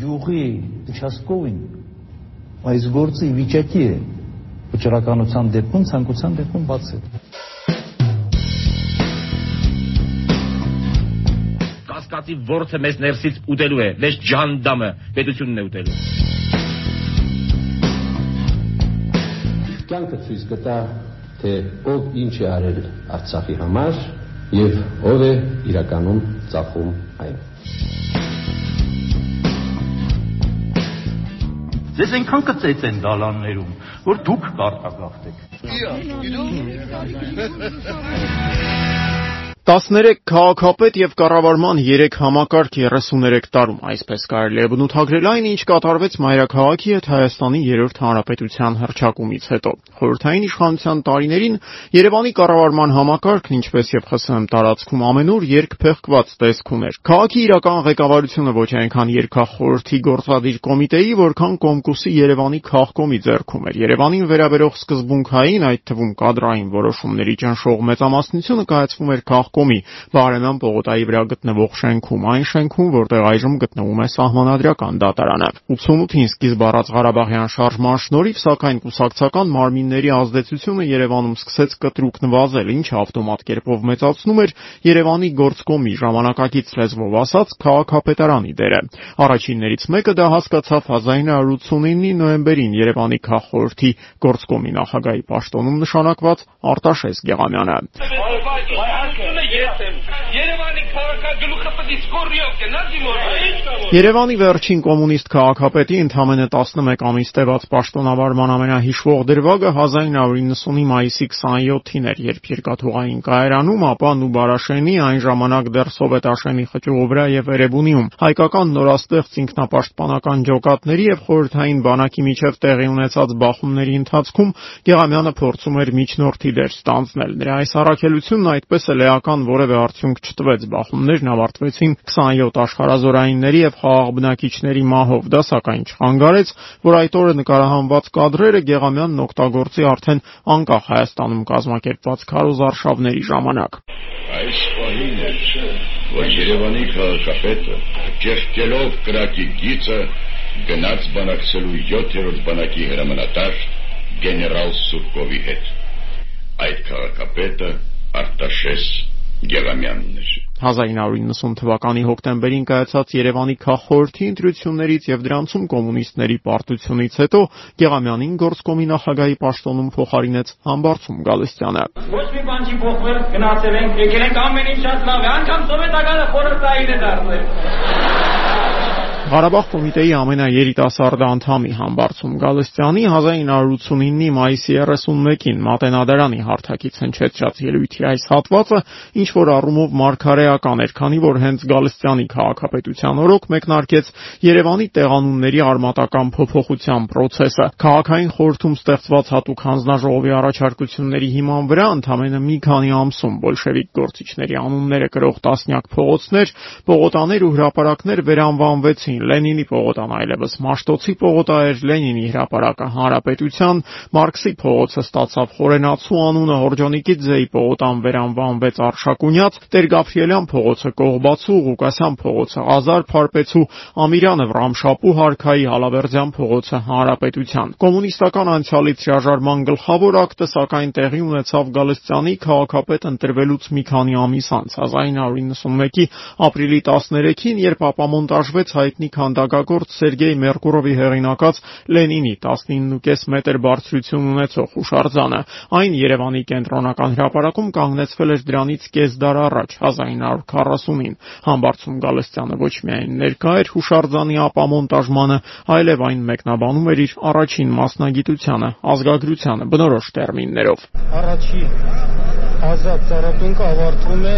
գյուղի участковին այս գործի վիճակի է վճռականության դեպքում ցանկության դեպքում բաց է կասկածի ворթը մեզ ներսից ուտելու է վեճ ջանդամը պետությունն է ուտելու կյանքը ցույց կտա թե ով ինչ է արել Արցախի համար եւ ով է իրականում ծախում այն Ձեզ այնքան կծեց են դալաններում, որ դուք կարտագաղթեք։ 13 քաղաքապետ եւ կառավարման 3 համակարգ 33 տարում, այսպես կարելի է բնութագրել այն, ինչ կատարվեց մայրաքաղաքի հետ Հայաստանի երրորդ հանրապետության հռչակումից հետո։ Խորհրդային իշխանության տարիներին Երևանի կառավարման համակարգն, ինչպես եւ ԽՍՀՄ տարածքում ամենուր երկփեղկված տեսք ուներ։ Քաղաքի իրական ղեկավարությունը ոչ այնքան երկախորհրդի գործադիր կոմիտեի, որքան Կոմկուսի Երևանի քաղկոմի ձեռքում էր։ Երևանին վերաբերող սկզբունքային, այդ թվում կադրային որոշումների ճնշող մեծամասնությունը կայացվում էր քաղ Կոմի Բարեմյան պողոտայի վրա գտնվող շենքում, այն շենքում, որտեղ այժմ գտնվում է Սահմանադրական դատարանը։ 88-ին սկիզբ առած Ղարաբաղյան շարժման շնորհիվ, սակայն կուսակցական մարմինների ազդեցությունը Երևանում սկսեց կտրուկ նվազել, ինչը ավտոմատ կերպով մեծացնում էր Երևանի գործկոմի ժամանակակից լեզվով ասած քաղաքապետարանի դերը։ Առաջիններից մեկը դա հասկացավ 1989-ի նոյեմբերին Երևանի քաղխորհրդի գործկոմի նախագահի պաշտոնում նշանակված Արտաշես Գեղամյանը։ Ես եմ։ Երևանի քաղաքագլուխը պետք է սկորիով գնա դիմորը։ Երևանի վերջին կոմունիստ քաղաքապետի ընդամենը 11 ամիս տևած պաշտոնավարման ամենահիշվող դրվագը 1990-ի մայիսի 27-ին էր, երբ երկաթուղային կայարանում, ապա Նուբարաշենի այն ժամանակ դեռ սովետաշենի խճուղու վրա եւ Էրեբունիում հայկական նորաստեղծ ինքնապաշտպանական ջոկատների եւ խորհրդային բանակի միջև տեղի ունեցած բախումների ընթացքում Գեղամյանը փորձում էր միջնորդի դեր ստանձնել։ Նրա այս առաքելությունն այդպես էլ էական իրական որևէ արդյունք չտվեց։ Բախումներն ավարտվեցին 27 աշխարհազորայինների եւ խաղաղ բնակիչների մահով։ Դա սակայն չխանգարեց, որ այդ օրը նկարահանված կադրերը Գեղամյանն օգտագործի արդեն անկախ Հայաստանում կազմակերպված քարոզարշավների ժամանակ։ Այս պահին է, որ Երևանի քաղաքապետը ճեղքելով կրակի գիծը գնաց բանակցելու 7-րդ բանակի հրամանատար գեներալ Սուրկովի հետ։ Այդ քաղաքապետը Արտաշես Գեղամյանն էր։ 1990 թվականի հոկտեմբերին կայացած Երևանի քաղխորհրդի ընտրություններից եւ դրանցում կոմունիստների պարտությունից հետո Գեղամյանին գործկոմի նախագահի պաշտոնում փոխարինեց Համբարձում Գալստյանը։ Ոչ մի բան չի փոխվել, գնացել ենք, եկել ենք ամեն ինչ շատ լավ է, անգամ սովետականը խորհրդային է դարձել։ Ղարաբաղ կոմիտեի ամենաերիտասարդ անդամի Համբարձում Գալստյանի 1989-ի մայիսի 31-ին Մատենադարանի հարթակից հնչեցրած ելույթի այս հատվածը ինչ որ առումով մարգարեական էր, քանի որ հենց Գալստյանի քաղաքապետության օրոք մեկնարկեց Երևանի տեղանունների արմատական փոփոխության process-ը։ Քաղաքային խորհրդում ստեղծված հատուկ հանձնաժողովի առաջարկությունների հիման վրա ընդամենը մի քանի ամսում բոլշևիկ գործիչների անունները կրող տասնյակ փողոցներ, պողոտաներ ու հրապարակներ վերանվանվեցին Լենինի պողոտան այլևս Մաշտոցի պողոտա էր Լենինի հրապարակը Հանրապետության, Մարքսի փողոցը ստացավ Խորենացու անունը, Հորջոնիկիձեի պողոտան վերանվանվեց Արշակունյաց, Տեր-Գաբրիելյան փողոցը Կողբացու, Ղուկասյան փողոցը Ղազար Փարպեցու, Ամիրյանը Վրամշապու Հարքայի, Հալավերձյան փողոցը Հանրապետության։ Կոմունիստական անցյալից հրաժարման գլխավոր ակտը սակայն տեղի ունեցավ Գալստյանի քաղաքապետ ընտրվելուց մի քանի ամիս անց 1991-ի ապրիլի 13-ին, երբ ապամոնտաժվեց հայտնի հայտնի քանդակագործ Սերգեյ Մերկուրովի հեղինակած Լենինի 19.5 մետր բարձրություն ունեցող հուշարձանը։ Այն Երևանի կենտրոնական հրապարակում կանգնեցվել էր դրանից կես դար առաջ 1940-ին։ Համբարձում Գալստյանը ոչ միայն ներկա էր հուշարձանի ապամոնտաժմանը, այլև այն մեկնաբանում էր իր առաջին մասնագիտությանը, ազգագրությանը բնորոշ տերմիններով։ Առաջին ազատ ծառատունկը ավարտվում է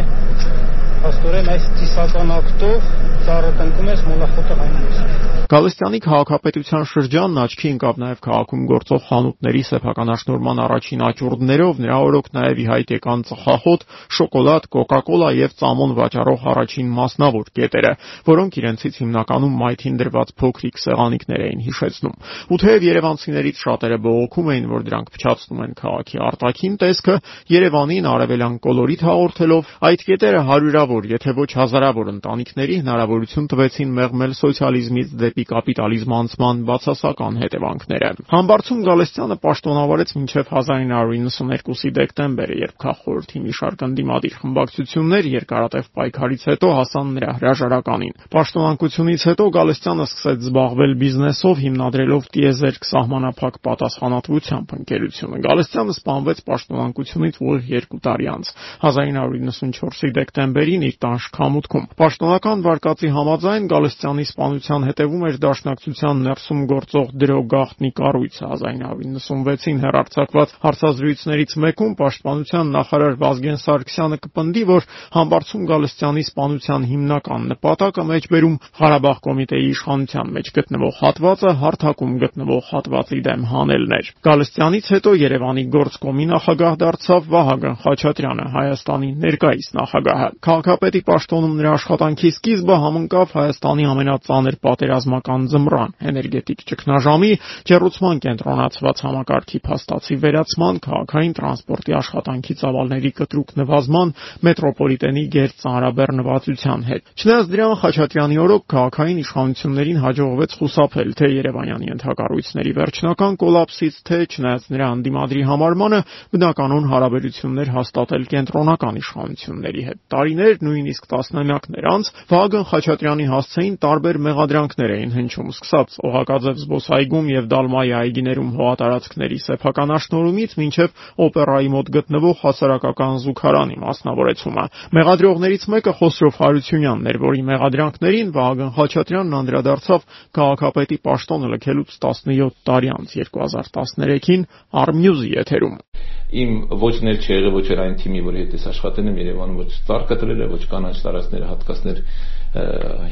աստորեն այս ծիսական ակտով ծառը տնկում ես մոլախոտը հանում ես Գալստյանի քաղաքապետության շրջանն աչքի ընկավ նաև քաղաքում գործող խանութների սեփականաշնորհման առաջին աճուրդներով, նրա օրոք նաև ի հայտ եկան ծխախոտ, շոկոլադ, կոկա-կոլա եւ ծամոն վաճառող առաջին մասնավոր կետերը, որոնք իրենցից հիմնականում մայթին դրված փոքրիկ սեղանիկներ էին հիշեցնում։ Ու թեև երևանցիներից շատերը բողոքում էին, որ դրանք փչացնում են քաղաքի արտաքին տեսքը, Երևանին արևելյան կոլորիտ հաղորդելով, այդ կետերը հարյուրավոր, եթե ոչ հազարավոր ընտանիքների հնարավորություն տվեցին մեղմել սոցիալիզմից դեպի կապիտալիզմ անցման բացասական հետևանքները։ Համբարձում Գալստյանը պաշտոնավարեց մինչև 1992-ի դեկտեմբերը, երբ քաղխորհրդի մի շարք ընդդիմադիր խմբակցություններ երկարատև պայքարից հետո հասան նրա հրաժարականին։ Պաշտոնանկությունից հետո Գալստյանը սկսեց զբաղվել բիզնեսով, հիմնադրելով Տիեզերք սահմանափակ պատասխանատվությամբ ընկերությունը։ Գալստյանը սպանվեց պաշտոնանկությունից ուղիղ 2 տարի անց 1994-ի դեկտեմբերին իր տան շքամուտքում։ Պաշտոնական վարկածի համաձայն Գալստյանի սպանության հետևում էր Դաշնակցության ներսում գործող դրո գաղտնի կառույցը 1996-ին հերարցակված հարցազրույցներից մեկում պաշտպանության նախարար Վազգեն Սարգսյանը կպնդի, որ Համբարձում Գալստյանի սպանության հիմնական նպատակը մեջբերում Ղարաբաղ կոմիտեի իշխանության մեջ գտնվող հատվածը հարթակում գտնվող հատվածի դեմ հանելն էր։ Գալստյանից հետո Երևանի գործկոմի նախագահ դարձավ Վահագն Խաչատրյանը, Հայաստանի ներկայիս նախագահը։ Քաղաքապետի պաշտոնում նրա աշխատանքի սկիզբը համընկավ Հայաստանի ամենածանր պատերազմական ձմռան, էներգետիկ ճգնաժամի, ջեռուցման կենտրոնացված համակարգի փաստացի վերացման, քաղաքային տրանսպորտի աշխատանքի ծավալների կտրուկ նվազման, մետրոպոլիտենի գերծանրաբեռնվածության հետ։ Չնայած դրան Խաչատրյանի օրոք քաղաքային իշխանություններին հաջողվեց խուսափել թե Երևանյանի ընդհակառույցների վերջնական կոլապսից, թե չնայած նրա անդիմադրի համարմանը բնականon հարաբերություններ հաստատել կենտրոնական իշխանությունների հետ։ Տարիներ, նույնիսկ տասնամյակներ անց Վահագն Խաչատրյանի հասցեին տարբեր մեղադրանքներ էին հնչում, սկսած Օղակաձև զբոսայգում եւ Դալմայի այգիներում հողատարածքների սեփականաշնորհումից մինչև օպերայի մոտ գտնվող հասարակական զուգարանի մասնավորեցումը։ Մեղադրողներից մեկը Խոսրով Հարությունյանն էր, որի մեղադրանքներին Վահագն Խաչատրյանն անդրադարձավ քաղաքապետի պաշտոնը լքելուց 17 տարի անց 2013-ին Armnews-ի եթերում իմ ոչ ներ չի եղել ոչ էր այն թիմի, որի հետ ես աշխատել եմ Երևանում, ոչ ծառ կտրել է, ոչ կանաչ տարածքները հատկացներ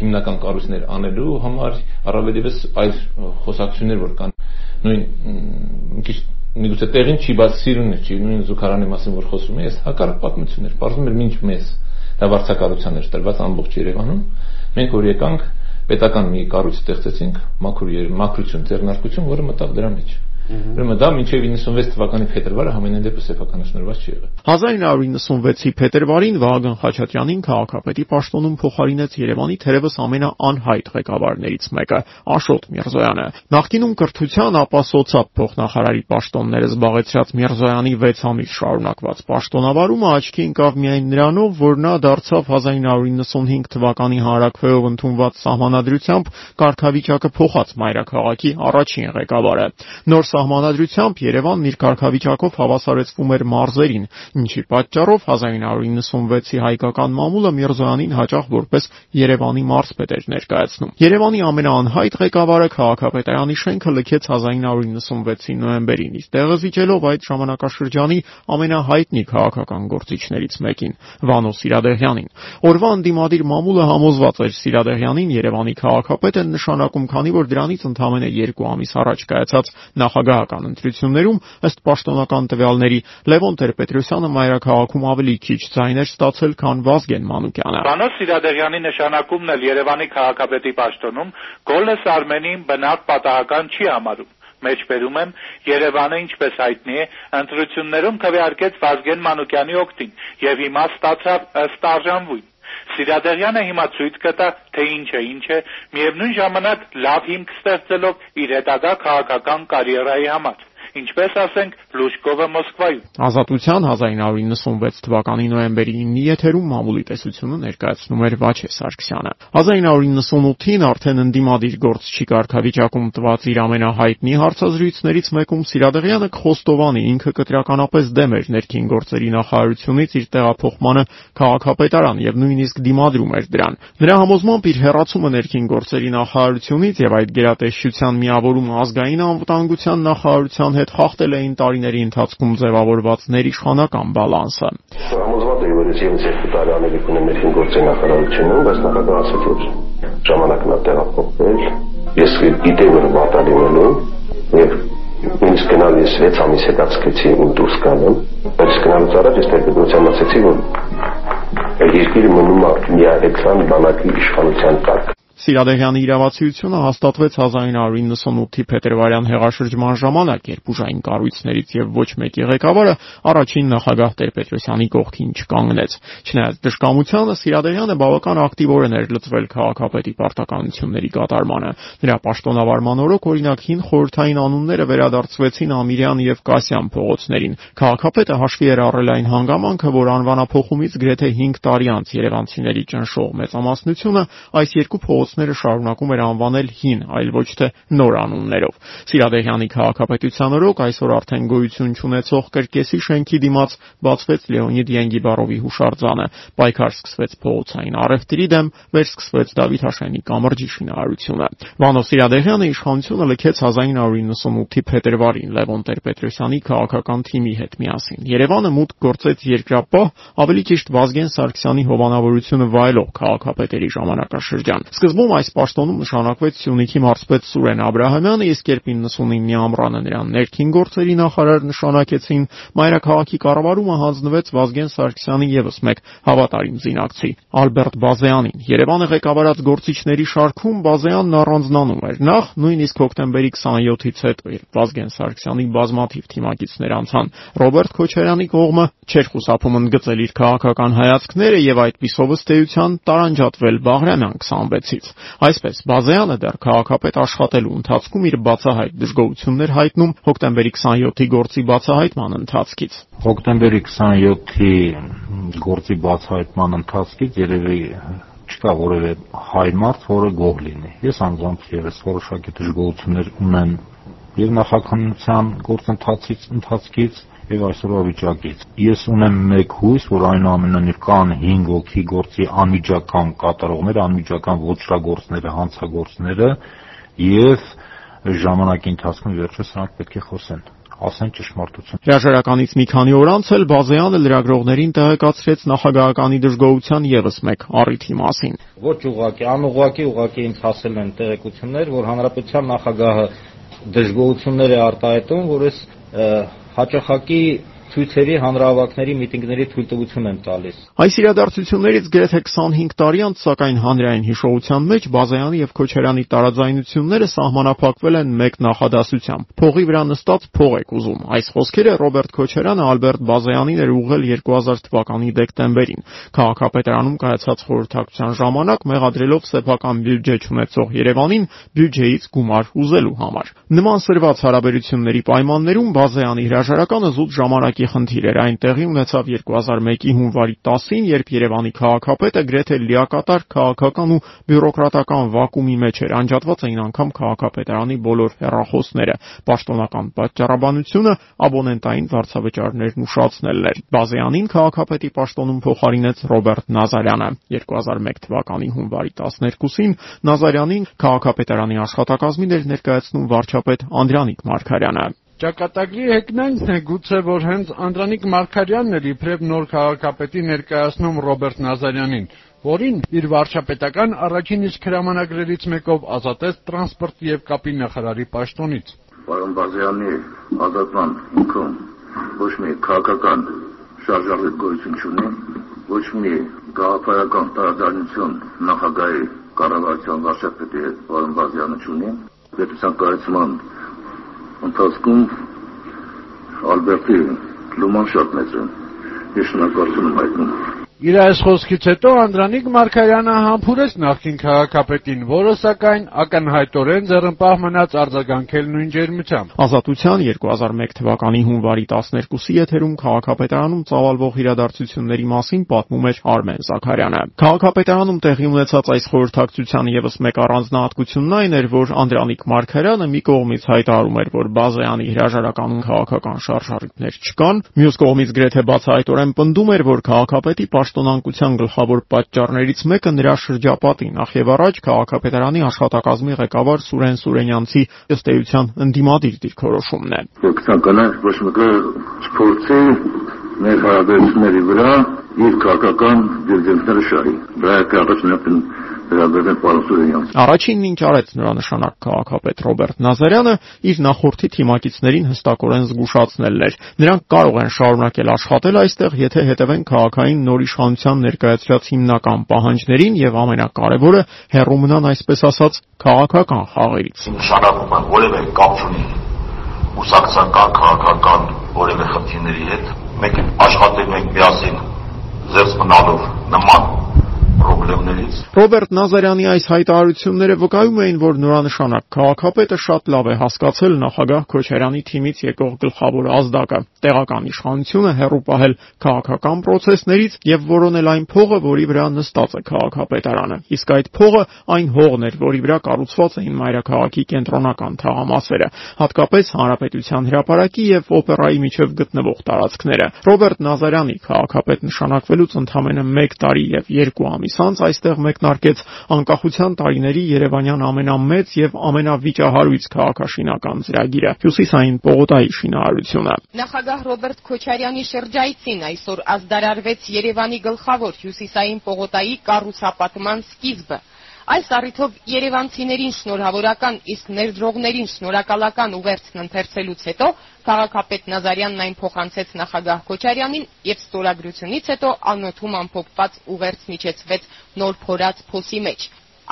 հիմնական կառույցներ անելու համար առավել եւս այլ խոսակցություններ որ կան նույն մի քիչ միգուցե տեղին չի, բայց սիրուն է, չի նույն զուգարանի մասին որ խոսում ես հակառակ պատմություններ, բարձում էր ոչ մեզ դա վարձակալության էր տրված ամբողջ Երևանում։ Մենք որ եկանք պետական մի կառույց ստեղծեցինք, մաքուր մաքրություն, ձեռնարկություն, որը մտավ դրա մեջ։ Ուրեմն դա մինչև 96 թվականի փետրվարը համենայն դեպս սեփականաշնորհված չի եղել։ 1996-ի փետրվարին Վահագն Խաչատրյանին քաղաքապետի պաշտոնում փոխարինեց Երևանի թերևս ամենաանհայտ ղեկավարներից մեկը Աշոտ Միրզոյանը։ Նախկինում կրթության, ապա սոցապ փոխնախարարի պաշտոնները զբաղեցրած Միրզոյանի 6 ամիս շարունակված պաշտոնավարումը աչքի ընկավ միայն նրանով, որ նա դարձավ 1995 թվականի հանրակրվեով ընդունված սահմանադրությամբ կարգավիճակը փոխած մայրաքաղաքի առաջին ղեկավարը։ Նոր սահմանադրությամբ Երևանն իր կարգավիճակով հավասարեցվում էր մարզերին, ինչի պատճառով 1996-ի հայկական մամուլը Միրզոյանին հաճախ որպես Երևանի մարզպետ էր ներկայացնում։ Երևանի ամենաանհայտ ղեկավարը քաղաքապետարանի շենքը լքեց 1996-ի նոյեմբերին, իսկ տեղը զիջելով այդ ժամանակաշրջանի ամենահայտնի քաղաքական գործիչներից մեկին՝ Վանո Սիրադեղյանին։ Օրվա ընդդիմադիր մամուլը համոզված էր Սիրադեղյանին Երևանի քաղաքապետ են նշանակում, քանի որ դրանից ընդամենը 2 ամիս առաջ կայացած նախ նախագահական ընտրություններում ըստ պաշտոնական տվյալների Լևոն Տեր-Պետրոսյանը մայրաքաղաքում ավելի քիչ ձայներ ստացել, քան Վազգեն Մանուկյանը։ Վանոս Սիրադեղյանի նշանակումն էլ Երևանի քաղաքապետի պաշտոնում Գոլես Արմենին բնավ պատահական չի համարում մեջբերում եմ Երևանը ինչպես հայտնի է ընտրություններում քվեարկեց Վազգեն Մանուկյանի օգտին եւ հիմա ստացավ ըստ արժանվույն Սիրադեղյանը հիմա ցույց կտա, թե ինչ է, ինչ է, միևնույն ժամանակ լավ հիմք ստեղծելով իր հետագա քաղաքական կարիերայի համար ինչպես ասենք Լուշկովը Մոսկվայում։ Ազատության 1996 թվականի նոյեմբերի 9-ի եթերում մամուլի տեսությունը ներկայացնում էր Վաչե Սարգսյանը։ 1998-ին արդեն ընդդիմադիր գործչի կարգավիճակում տված իր ամենահայտնի հարցազրույցներից մեկում Սիրադեղյանը Խոստովանի ինքը կտրականապես դեմ էր ներքին գործերի նախարարությունից իր տեղափոխմանը քաղաքապետարան եւ նույնիսկ դիմադրում էր դրան։ Նրա համոզմամբ իր հերացումը ներքին գործերի նախարարությունից եւ այդ գերատեսչության միավորումը ազգային անվտանգության նախարարության հետ խախտել էին տարիների ընթացքում ձևավորված ներիշխանական բալանսը։ Համոզված եմ, որ ես եւս երկու տարի անելի կունեմ ներքին գործերի նախարարությունում, բայց նախագահ ասաց, որ ժամանակն է տեղափոխվել։ Ես գիտեի, որ վատա լինելու եւ ինձ գնալ ես 6 ամիս հետո սկսեցի ու դուրս գալու, բայց գնալուց առաջ ես տեղեկատվության ասացի, որ երկիրը մնում է միահեքսան բանակի իշխանության տակ։ Սիրադեղյանի իրավացիությունը հաստատվեց 1998-ի փետրվարյան հեղաշրջման ժամանակ, երբ ուժային կառույցներից եւ ոչ մեկի ղեկավարը առաջին նախագահ Տեր-Պետրոսյանի կողքին չկանգնեց։ Չնայած դժկամությանը Սիրադեղյանը բավական ակտիվորեն էր լծվել քաղաքապետի պարտականությունների կատարմանը։ Նրա պաշտոնավարման օրոք օրինակ հին խորհրդային անունները վերադարձվեցին Ամիրյան եւ Կասյան փողոցներին։ Քաղաքապետը հաշվի էր առել այն հանգամանքը, որ անվանափոխումից գրեթե 5 տարի անց Երևանցիների ճնշող մեծամասնությունը այս երկու փողոցները շարունակում էր անվանել հին, այլ ոչ թե նոր անուններով։ Սիրադեղյանի քաղաքապետության օրոք այսօր արդեն գոյություն չունեցող կրկեսի շենքի դիմաց բացվեց Լեոնիդ Յենգիբարովի հուշարձանը։ Պայքար սկսվեց փողոցային առևտրի դեմ, վերսկսվեց Դավիթ Հաշյանի կամրջի շինարարությունը։ Վանո Սիրադեղյանը իշխանությունը լքեց 1998-ի փետրվարին Լևոն Տեր-Պետրոսյանի քաղաքական թիմի հետ միասին։ Երևանը մուտք գործեց երկրապահ, ավելի ճիշտ Վազգեն Սարգսյանի հովանավորությունը վայելող քաղաքապետերի ժամանակաշրջան։ Սկզբում այս պաշտոնում նշանակվեց Սյունիքի մարզպետ Սուրեն Աբրահամյանը, իսկ երբ 99-ի ամռանը նրան ներքին գործերի նախարար նշանակեցին, մայրաքաղաքի կառավարումը հանձնվեց Վազգեն Սարգսյանի եւս մեկ հավատարիմ զինակցի՝ Ալբերտ Բազեանին։ Երևանը ղեկավարած գործիչների շարքում Բազեանն առանձնանում էր։ Նախ նույնիսկ հոկտեմբերի 27-ից հետո, երբ Վազգեն Սարգսյանի բազմաթիվ թիմակիցներ անցան Ռոբերտ Քոչարյանի կողմը, չէր խուսափում ընդգծել իր քաղաքական հայացքները եւ այդպիսով ըստ էության տարանջատվել Բաղրամյան 26-ից։ Այսպես Բազեանը դեռ քաղաքապետ աշխատելու ընթացքում իր բացահայտ դժգոհություններ հայտնում հոկտեմբերի 27-ի գործի բացահայտման ընթացքից։ Հոկտեմբերի 27-ի գործի բացահայտման ընթացքից երևի չկա որևէ հայ մարդ, որը գոհ լինի։ Ես անձամբ եւս որոշակի դժգոհություններ ունեմ եւ նախաքննության գործընթացից ընթացքից եւ այսօրվա վիճակից։ Ես ունեմ մեկ հույս, որ այնուամենայնիվ կան 5 հոգի գործի անմիջական կատարողներ, անմիջական ոչրագործները, հանցագործները եւ ժամանակի ընթացքում վերջը սրանք պետք է խոսեն ասեն ճշմարտություն։ Հրաժարականից մի քանի օր անց էլ Բազեյանը լրագրողներին տեղեկացրեց նախագահականի դժգոհության եւս մեկ առիթի մասին։ Ոչ ուղակի, անուղակի ուղակի ինձ հասել են տեղեկություններ, որ հանրապետության նախագահը դժգոհություններ է արտահայտում, որ այս հաճախակի ցույցերի, հանրահավաքների, միտինգների թույլտվություն են տալիս։ Այս իրադարձություններից գրեթե 25 տարի անց, սակայն հանրային հիշողության մեջ Բազայանի եւ Քոչարյանի տարաձայնությունները սահմանափակվել են մեկ նախադասությամբ. փողի վրա նստած փող եք ուզում։ Այս խոսքերը Ռոբերտ Քոչարյանը Ալբերտ Բազայանին էր ուղղել 2000 թվականի դեկտեմբերին։ Քաղաքապետարանում կայացած խորհրդակցության ժամանակ մեղադրելով սեփական բյուջե չունեցող Երևանին բյուջեից գումար ուզելու համար։ Նման սրված հարաբերությունների պայմաններում Բազայանի հրաժարականը զուտ ժամանակի խնդիր էր։ Այն տեղի ունեցավ 2001-ի հունվարի 10-ին, երբ Երևանի քաղաքապետը գրեթե լիակատար քաղաքական ու բյուրոկրատական վակուումի մեջ էր։ Անջատված էին անգամ քաղաքապետարանի բոլոր հեռախոսները։ Պաշտոնական պատճառաբանությունը աբոնենտային վարձավճարներն ուշացնելն էր։ Բազեանին քաղաքապետի պաշտոնում փոխարինեց Ռոբերտ Նազարյանը։ 2001 թվականի հունվարի 12-ին Նազարյանին քաղաքապետարանի աշխատակազմին էր ներկայացնում վարչապետ Անդրանիկ Մարգարյանը։ Ճակատագրի հեգնանքն է գուցե, որ հենց Անդրանիկ Մարգարյանն էր իբրև նոր քաղաքապետի ներկայացնում Ռոբերտ Նազարյանին, որին իր վարչապետական առաջին իսկ հրամանագրերից մեկով ազատեց տրանսպորտի եւ կապի նախարարի պաշտոնից։ Պարոն Բազյանի ազատման ինքում ոչ մի քաղաքական շարժառիթ գոյություն չունի, ոչ մի գաղափարական տարաձայնություն նախագահի կառավարության վարչապետի հետ պարոն Բազյանը չունի։ Պետության կայացման ընթացքում Ալբերտի լուման շատ մեծ է։ Ես շնորհակալություն եմ հայտնում Իր այս խոսքից հետո Անդրանիկ Մարգարյանը համբուրեց նախկին քաղաքապետին, որը սակայն ակնհայտորեն ձեռնպահ մնաց արձագանքել նույն ջերմությամբ։ Ազատության 2001 թվականի հունվարի 12-ի եթերում քաղաքապետարանում ծավալվող իրադարձությունների մասին պատմում էր Արմեն Զաքարյանը։ Քաղաքապետարանում տեղի ունեցած այս խորհրդակցության եւս մեկ առանձնահատկությունն այն էր, որ Անդրանիկ Մարգարյանը մի կողմից հայտարարում էր, որ Բազայանի հրաժարականում քաղաքական շարժառիթներ չկան, մյուս կողմից գրեթե բացահայտորեն պնդում էր, որ քաղաքապետի պաշտոնանկության գլխավոր պատճառներից մեկը նրա շրջապատի նախ եւ առաջ քաղաքապետարանի աշխատակազմի ղեկավար Սուրեն Սուրենյանցի ըստ էության ընդդիմադիր դիրքորոշումն է։ Կցանկանանք ոչ մեկը սփորձի մեր հարաբերությունների վրա իր քաղաքական դիրքերը շարի։ Դա կապը վերաբերել պարոն Սուրենյան։ Առաջինն ինչ արեց նորանշանակ քաղաքապետ Ռոբերտ Նազարյանը իր նախորդի թիմակիցներին հստակորեն զգուշացնելն էր։ Նրանք կարող են շարունակել աշխատել այստեղ, եթե հետևեն քաղաքային նոր իշխանության ներկայացրած հիմնական պահանջներին եւ ամենակարևորը հերո մնան այսպես ասած քաղաքական խաղերից։ Նշանակում է որևէ կապ չունի ուսակցական քաղաքական որևէ խնդիրների հետ։ Մենք աշխատելու ենք միասին զերծ մնալով նման խնդիրներից։ Ռոբերտ Նազարյանի այս հայտարարությունները վկայում էին, որ նորանշանակ քաղաքապետը շատ լավ է հասկացել նախագահ Քոչարյանի թիմից եկող գլխավոր ազդակը՝ տեղական իշխանությունը հերո պահել քաղաքական process-ներից եւ որոնել այն փողը, որի վրա նստած է քաղաքապետարանը։ Իսկ այդ փողը այն հողն էր, որի վրա կառուցված էին մայրաքաղաքի կենտրոնական թաղամասերը, հատկապես հանրապետության հրապարակի եւ օպերայի միջև գտնվող տարածքները։ Ռոբերտ Նազարյանի քաղաքապետ նշանակվելուց ընդամենը 1 տարի եւ 2 ամիս անց այստեղ մեկնարկեց անկախության տարիների Երևանյան ամենամեծ եւ ամենավիճահարույց քաղաքաշինական ծրագիրը՝ Հյուսիսային պողոտայի շինարարությունը։ Նախագահ Ռոբերտ Քոչարյանի շրջայցին այսօր ազդարարվեց Երևանի գլխավոր Հյուսիսային պողոտայի կառուցապատման սկիզբը։ Այս առիթով երևանցիներին շնորհավորական, իսկ ներդրողներին շնորհակալական ուղերձն ընթերցելուց հետո քաղաքապետ Նազարյանն այն փոխանցեց նախագահ Քոչարյանին եւ ստորագրությունից հետո անոթում ամփոփված ուղերձն իջեցվեց նոր փորած փոսի մեջ։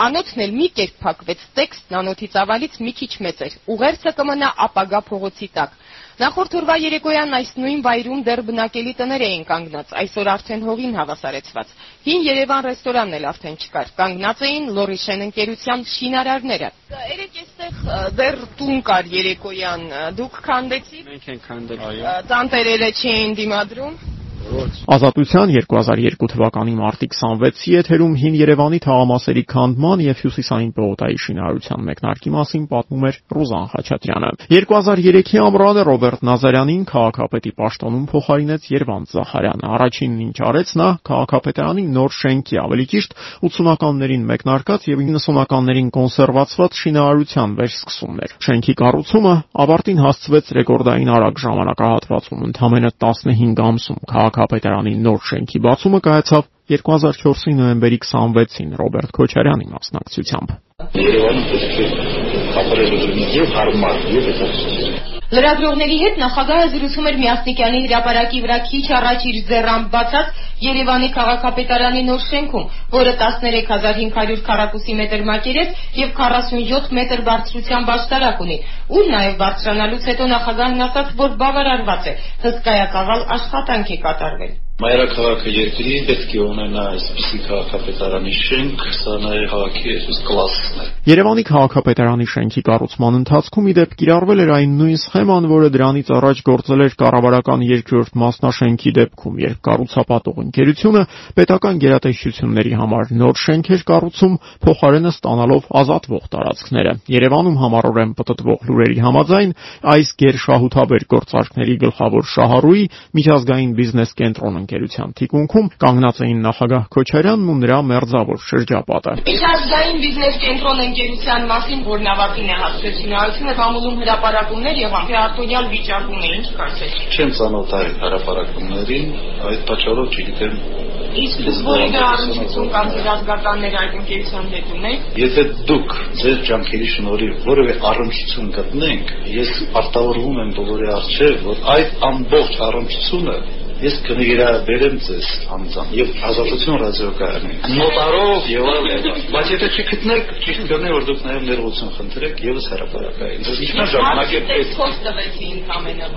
Անոթն էլ մի կերպ փակվեց, տեքստն անոթի ծավալից մի քիչ մեծ էր։ Ուղերձը կմնա ապագա փողոցի տակ։ Նախորդ օրվա երեկոյան այս նույն վայրում դեռ բնակելի տներ էին կանգնած, այսօր արդեն հողին հավասարեցված։ Հին Երևան ռեստորանն էլ արդեն չկար։ Կանգնած էին Լորիշեն ընկերության շինարարները։ Երեք էստեղ դեռ տուն կար երեկոյան։ Դուք քանդեցիք։ Մենք ենք քանդել։ Տանտերերը չէին դիմադրում։ Ազատության 2002 թվականի մարտի 26-ի եթերում հին Երևանի թաղամասերի քանդման եւ Հյուսիսային պողոտայի շինարարության մեկնարկի մասին պատմում էր Ռուզան Խաչատրյանը։ 2003-ի ամռանը Ռոբերտ Նազարյանին քաղաքապետի պաշտոնում փոխարինեց Երվանդ Զախարյանը։ Առաջինն ինչ արեց նա քաղաքապետարանի նոր շենքի, ավելի ճիշտ 80-ականներին մեկնարկած եւ 90-ականներին կոնսերվացված շինարարության վերսկսումն էր։ Շենքի կառուցումը ավարտին հասցվեց ռեկորդային արագ ժամանակահատվածում՝ ընդամենը 15 ամսում։ Քաղաք քաղաքապետարանի նոր շենքի բացումը կայացավ 2004-ի նոյեմբերի 26-ին Ռոբերտ Քոչարյանի մասնակցությամբ։ Երևանում պետք է ապրել եւ հարմար եւ հետաքրքիր Լրագրողների հետ նախագահը զրուցում էր Միասնիկյանի հրապարակի վրա քիչ առաջ իր ձեռամբ բացած Երևանի քաղաքապետարանի նոր շենքում, որը 13500 քառակուսի մետր մակերես եւ 47 մետր բարձրության բաշտարակ ունի։ Ու նաեւ բարձրանալուց հետո նախագահն ասաց, որ բավարարված է, հսկայակաղալ աշխատանք է կատարվել։ Մայրաքաղաքը երկրի պետք է ունենա այսպիսի քաղաքապետարանի շենք, սա նաև քաղաքի այսպես կլասն է։ Երևանի քաղաքապետարանի շենքի կառուցման ընթացքում իդեպ կիրառվել էր այն նույն սխեման, որը դրանից առաջ գործել էր կառավարական երկրորդ մասնաշենքի դեպքում, երբ կառուցապատող ընկերությունը պետական գերատեսչությունների համար նոր շենք էր կառուցում, փոխարենը ստանալով ազատվող տարածքները։ Երևանում համառորեն պտտվող լուրերի համաձայն այս գերշահութաբեր գործարքների գլխավոր շահառուի միջազգային բիզնես կենտրոնը ընկերության թիկունքում կանգնած էին նախագահ Քոչարյանն ու նրա մերձավոր շրջապատը։ Միջազգային բիզնես կենտրոն ընկերության մասին, որն ավարտին է հասցրել շինարարությունը, կամուլում հրապարակումներ եւ արտոնյալ վիճակում է, ինչ կարծես։ Չեմ ծանոթ այդ հրապարակումներին, այդ պատճառով չգիտեմ Իսկ որի առնչություն կամ զգացականներ այդ ընկերության հետ ունեք։ Եթե դուք ձեր ջանքերի շնորհիվ որևէ առնչություն գտնենք, ես արտավորվում եմ բոլորի առջև, որ այդ ամբողջ առնչությունը ես կնվիրաբերեմ ձեզ անձամբ եւ ազատություն ռադիոկայանին նոտարով եւ այլն բայց եթե չգտնեք ճիշտ կլինի որ դուք նաեւ ներողություն խնդրեք եւս հրապարակային ինչպես ժամանակ է պետք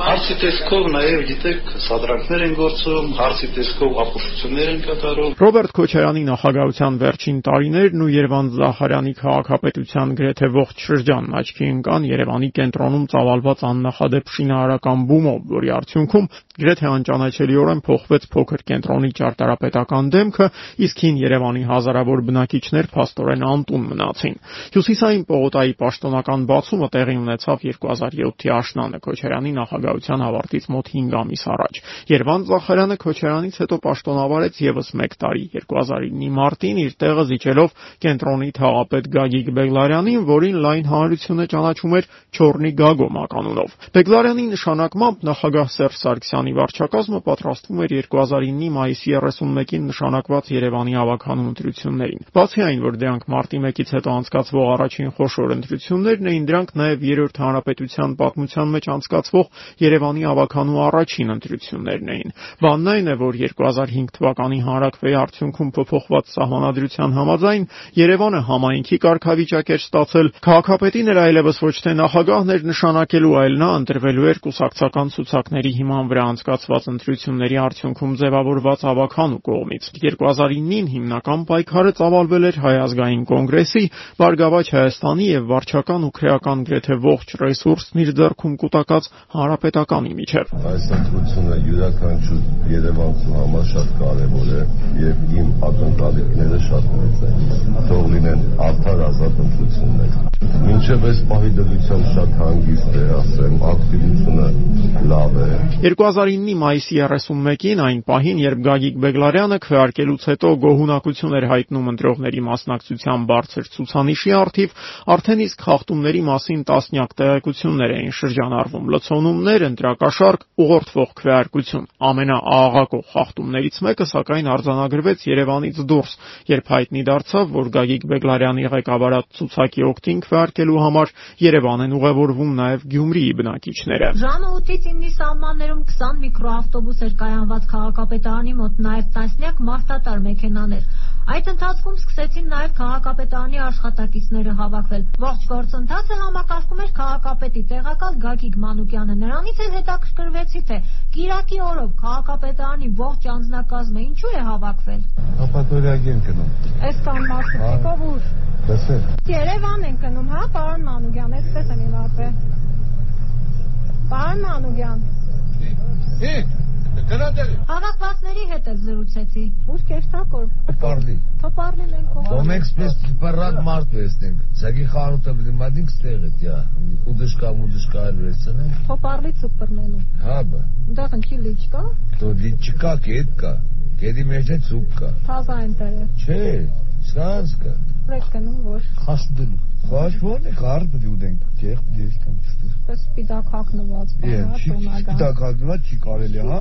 հարցի տեսքով նաեւ գիտեք սադրանքներ են գործում հարցի տեսքով ապուշություններ են կատարում Ռոբերտ Քոչարյանի նախագահության վերջին տարիներն ու Երևան Զախարյանի քաղաքապետության գրեթե ողջ շրջանն աչքի ընկան Երևանի կենտրոնում ծավալված աննախադեպ շինարարական բումով, որի արդյունքում գրեթե անճանաչելի զգալիորեն փոխվեց փոքր կենտրոնի ճարտարապետական դեմքը, իսկ հին Երևանի հազարավոր բնակիչներ փաստորեն անտուն մնացին։ Հյուսիսային պողոտայի պաշտոնական բացումը տեղի ունեցավ 2007-ի աշնանը Քոչարյանի նախագահության ավարտից մոտ 5 ամիս առաջ։ Երվանդ Զախարյանը Քոչարյանից հետո պաշտոնավարեց եւս 1 տարի 2009-ի մարտին իր տեղը զիջելով կենտրոնի թաղապետ Գագիկ Բեգլարյանին, որին լայն հանրությունը ճանաչում էր Չորնի Գագո մականունով։ Բեգլարյանի նշանակմամբ նախագահ Սերժ Սարգսյանը Հայաստանի վարչակազմը պատրաստվում էր 2009-ի մայիսի 31-ին նշանակված Երևանի ավականու ընտրություններին։ Բացի այն, որ դրանք մարտի 1-ից հետո անցկացվող առաջին խոշոր ընտրություններն էին, դրանք նաև Երրորդ հանրապետության պատմության մեջ անցկացվող Երևանի ավականու առաջին ընտրություններն էին։ Բանն այն է, որ 2005 թվականի հանրակրվեի արդյունքում փոփոխված սահմանադրության համաձայն Երևանը համայնքի կարգավիճակ էր ստացել, քաղաքապետին էր այլևս ոչ թե նախագահներ նշանակելու, այլ նա ընտրվելու էր կուսակցական ցուցակների հիման վրա անցկացված ընտրությունների արդյունքում ձևավորված ավականու կողմից։ 2009-ին հիմնական պայքարը ծավալվել էր Հայ ազգային կոնգրեսի, Բարգավաճ Հայաստանի եւ վարչական ու քրեական գրեթե ողջ ռեսուրսն իր ձեռքում կուտակած հանրապետականի միջև։ Այս ընտրությունը յուրաքանչյուր Երևանցու համար շատ կարևոր է եւ իմ ակնկալիքները շատ մեծ են։ Թող լինեն արդար ազատ ընտրություններ։ Մինչև այս պահի դրությամբ շատ հանգիստ է, ասեմ, ակտիվությունը լավ է։ 2009-ի մայիսի 31-ին այն պահին, երբ Գագիկ Բեգլարյանը քվեարկելուց հետո գոհունակություն էր հայտնում ընտրողների մասնակցության բարձր ցուցանիշի առթիվ, արդեն իսկ խախտումների մասին տասնյակ տեղեկություններ էին շրջանառվում՝ լցոնումներ, ընտրակաշարք, ուղղորդվող քվեարկություն։ Ամենաաղաղակող խախտումներից մեկը սակայն արձանագրվեց Երևանից դուրս, երբ հայտնի դարձավ, որ Գագիկ Բեգլարյանի ղեկավարած ցուցակի օկտին քվեարկելու համար Երևան են ուղևորվում նաև Գյումրիի բնակիչները։ Ժամը 8-ից 9-ի սահմաններում 20 միկրոավտոբուս էր կայանված քաղաքապետարանի մոտ, նաև տասնյակ մարդատար մեքենաներ։ Այդ ընթացքում սկսեցին նաև քաղաքապետարանի աշխատակիցները հավաքվել։ Ողջ գործընթացը համակարգում էր քաղաքապետի տեղակալ Գագիկ Մանուկյանը։ Նրանից էլ հետաքրքրվեցի, թե Կիրակի օրով քաղաքապետարանի ողջ անձնակազմը ինչու է հավաքվել։ Ապատորիակ են գնում։ Այս կան մարդիկ ուր։ Տեսեք։ Երևան են գնում, հա, պարոն Մանուկյան, այսպես եմ իմացել։ Պարոն Մանուկյան։ Եկ, գնացել։ Հավաքվածների հետ էլ զրուցեցի։ Ուր կերտակոր։ Պարլի։ Թոպարլի մենք ով։ Դոմ էքսպրես պարակ մարդ վեստենք։ Ցագի խանութը բդիմադինք ստեղը դյա։ Ուդշկա մուդշկա վերցնեն։ Թոպարլի ցուպերնելու։ Հա բա։ Դեղ ընկի լիճկա։ То լիճկա կետ կա։ Կեդի մեջ է ցուկ կա։ Թազա տերը։ Չէ, սրանցկա։ Ռեք կնում որ։ Խաշդելու։ Խաշ ո՞րն է կարդ պետք ուտենք։ դես կամ ստու։ Պես սպիտակ հագնված բան, հա, տոնական։ Սպիտակ հագնված չի կարելի, հա։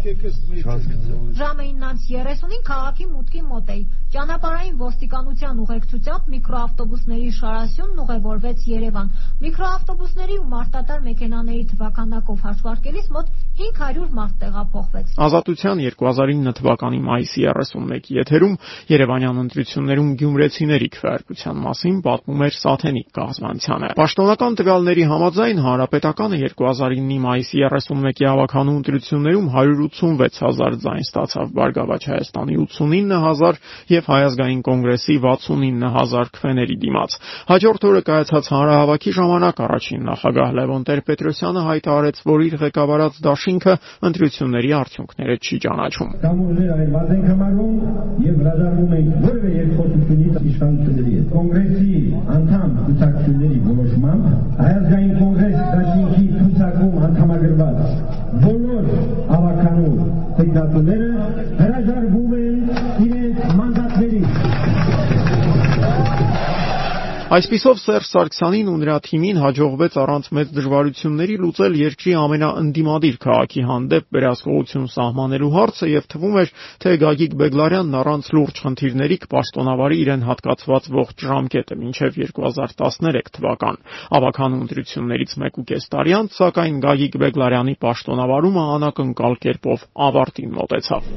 Ժամը 9:30-ին քաղաքի մուտքի մոտ էի։ Ճանապարհային ոստիկանության ուղեկցությամբ միկրոավտոբուսների շարասյունն ուղևորվեց Երևան։ Միկրոավտոբուսների ու մարտատար մեքենաների թվականակով հաշվարկելիս մոտ 500 մարդ տեղափոխվեց։ Ազատության 2009 թվականի մայիսի 31-ի եթերում Երևանյան ընտրություններում գյումրեցիների քվեարկության մասին պատմում էր Սաթենիկ գազմանցյանը։ Պաշտոնական տվյալների համաձայն հանրապետականը 2009-ի մայիսի 31-ի ավականու ընտրություններում 186000 ձայն ստացավ Բարգավաճ Հայաստանի 89000 եւ Հայ ազգային կոնգրեսի 69000 քվեների դիմաց։ Հաջորդ օրը կայացած հանրահավաքի ժամանակ առաջին նախագահ Լևոն Տեր-Պետրոսյանը հայտարարեց, որ իր ղեկավարած դաշինքը ընտրությունների արդյունքները չի ճանաչում։ Կամուրներ այլված ենք համարում եւ հրաժարվում ենք որևէ երկխոսությունից իշխանությունների հետ։ Կոնգրեսի անդամ ցուցակցությունների որոշմամբ Հայ ազգային կոնգրես դաշինքի ցուցակում անդամագրված բոլոր ավականու տեխնատուները հրաժարվում Այսպիսով Սերժ Սարգսյանին ու նրա թիմին հաջողվեց առանց մեծ դժվարությունների լուծել երկրի ամենաընդդիմադիր քաղաքի հանդեպ վերահսկողություն սահմանելու հարցը եւ թվում էր, թե Գագիկ Բեգլարյանն առանց լուրջ խնդիրների կպաշտոնավարի իրեն հատկացված ողջ ժամկետը մինչեւ 2013 թվական։ Ավականու ընտրություններից 1.5 տարի անց, սակայն Գագիկ Բեգլարյանի պաշտոնավարումը անակնկալ կերպով ավարտին մոտեցավ։